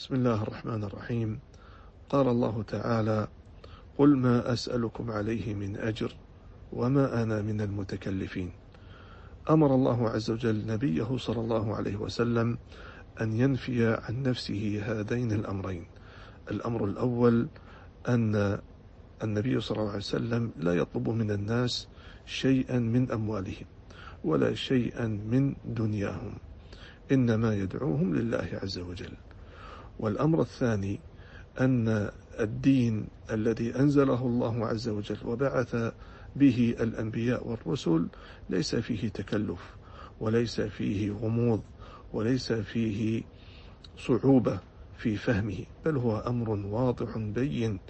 بسم الله الرحمن الرحيم. قال الله تعالى قل ما أسألكم عليه من أجر وما أنا من المتكلفين. أمر الله عز وجل نبيه صلى الله عليه وسلم أن ينفي عن نفسه هذين الأمرين. الأمر الأول أن النبي صلى الله عليه وسلم لا يطلب من الناس شيئا من أموالهم ولا شيئا من دنياهم إنما يدعوهم لله عز وجل. والأمر الثاني أن الدين الذي أنزله الله عز وجل وبعث به الأنبياء والرسل ليس فيه تكلف وليس فيه غموض وليس فيه صعوبة في فهمه بل هو أمر واضح بين.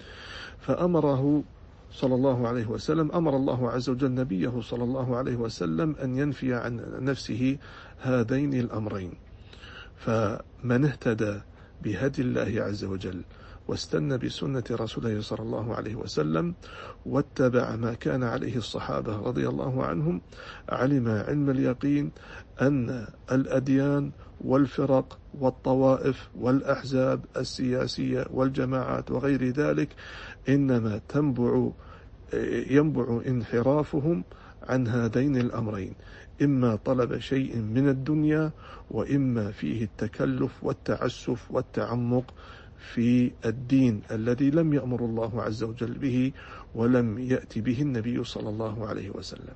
فأمره صلى الله عليه وسلم أمر الله عز وجل نبيه صلى الله عليه وسلم أن ينفي عن نفسه هذين الأمرين. فمن اهتدى بهدي الله عز وجل واستنى بسنة رسوله صلى الله عليه وسلم واتبع ما كان عليه الصحابة رضي الله عنهم علم علم اليقين أن الأديان والفرق والطوائف والأحزاب السياسية والجماعات وغير ذلك إنما تنبع ينبع انحرافهم عن هذين الأمرين إما طلب شيء من الدنيا وإما فيه التكلف والتعسف والتعمق في الدين الذي لم يأمر الله عز وجل به ولم يأتي به النبي صلى الله عليه وسلم.